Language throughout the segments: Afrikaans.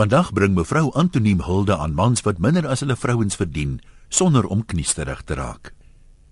Vandag bring mevrou Antoniem hulde aan mans wat minder as hulle vrouens verdien sonder om kniesterig te raak.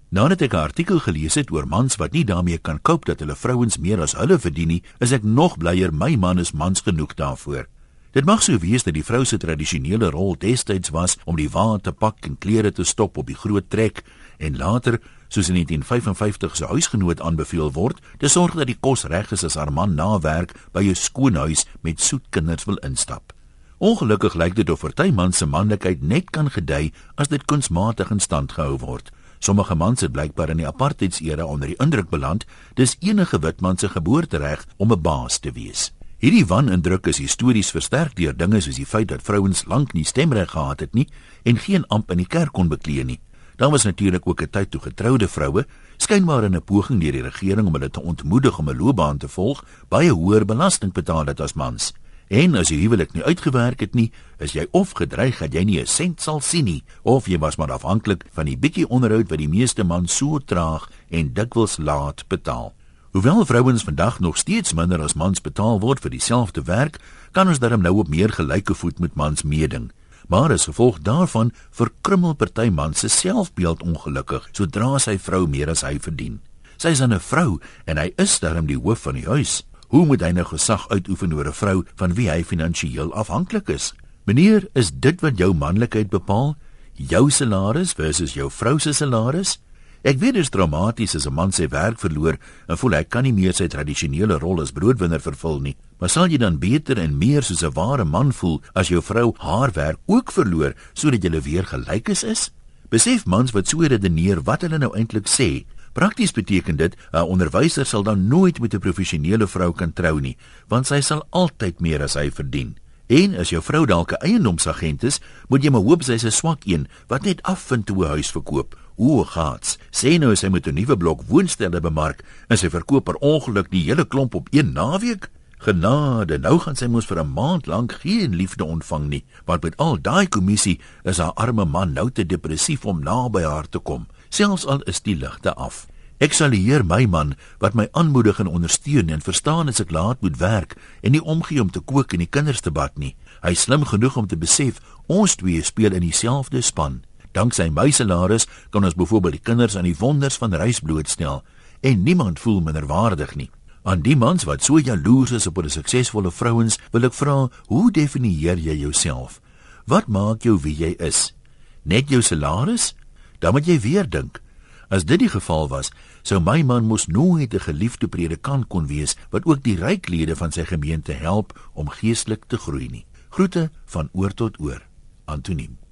Nadat ek 'n artikel gelees het oor mans wat nie daarmee kan cope dat hulle vrouens meer as hulle verdien nie, is ek nog blyer my man is mans genoeg daarvoor. Dit mag sou wees dat die vrou se tradisionele rol destyds was om die wa te pak en klere te stop op die groot trek en later, soos in 1955 se huisgenoot aanbeveel word, te sorg dat die kos reg is as haar man na werk by 'n skoonhuis met soet kinders wil instap. Ongelukkig lyk dit of party man se manlikheid net kan gedei as dit kunsmatig in stand gehou word. Sommige mans het blykbaar in die apartheidsera onder die indruk beland, dis enige wit man se geboortereg om 'n baas te wees. Hierdie wanindruk is histories versterk deur dinge soos die feit dat vrouens lank nie stemreg gehad het nie en geen amp in die kerk kon beklee nie. Daar was natuurlik ook 'n tyd toe getroude vroue, skynbaar in 'n poging deur die regering om hulle te ontmoedig om 'n loopbaan te volg, baie hoër belasting betaal het as mans. En as jy huwelik nie uitgewerk het nie, is jy of gedreig dat jy nie 'n sent sal sien nie, of jy was maar afhanklik van die bietjie onderhoud wat die meeste mans so traag en dikwels laat betaal. Hoewel vrouens vandag nog steeds minder as mans betaal word vir dieselfde werk, kan ons darm nou op meer gelyke voet met mans meeding. Maar as gevolg daarvan verkrummel party mans se selfbeeld ongelukkig sodra sy vrou meer as hy verdien. Sy is 'n vrou en hy is darm die hoof van die huis. Hoe moet hy nou gesag uitoefen oor 'n vrou van wie hy finansiëel afhanklik is? Meneer, is dit wat jou manlikheid bepaal? Jou salaris versus jou vrou se salaris? Ek weet dit is dramaties as 'n man sy werk verloor en voel hy kan nie meer sy tradisionele rol as broodwinner vervul nie. Maar sal jy dan beter en meer soos 'n ware man voel as jou vrou haar werk ook verloor sodat julle weer gelyk is? Besef mans wat so redeneer wat hulle nou eintlik sê Prakties beteken dit 'n onderwyser sal dan nooit met 'n professionele vrou kan trou nie, want sy sal altyd meer as hy verdien. En as jou vrou dalk 'n eiendomsagent is, moet jy maar hoop sy is 'n swak een wat net afvind hoe 'n huis verkoop. O, gats, sê nou sy moet 'n nuwe blok woonstelle bemark en sy verkoop per ongeluk die hele klomp op een naweek. Genade, nou gaan sy mos vir 'n maand lank geen liefde ontvang nie, want met al daai kommissie is haar arme man nou te depressief om naby haar te kom selfs al is die ligte af. Ek sal hier my man wat my aanmoedig en ondersteun en verstaan as ek laat moet werk en nie omgee om te kook en die kinders te bad nie. Hy slim genoeg om te besef ons twee speel in dieselfde span. Danksy my salaris kan ons byvoorbeeld die kinders aan die wonders van reis blootstel en niemand voel minderwaardig nie. Aan die mans wat so jaloers is op 'n suksesvolle vrouens, wil ek vra, hoe definieer jy jouself? Wat maak jou wie jy is? Net jou salaris? Dan moet jy weer dink. As dit die geval was, sou my man mos nooit 'n geliefde predikant kon wees wat ook die ryk lede van sy gemeente help om geestelik te groei nie. Groete van oor tot oor. Antoniem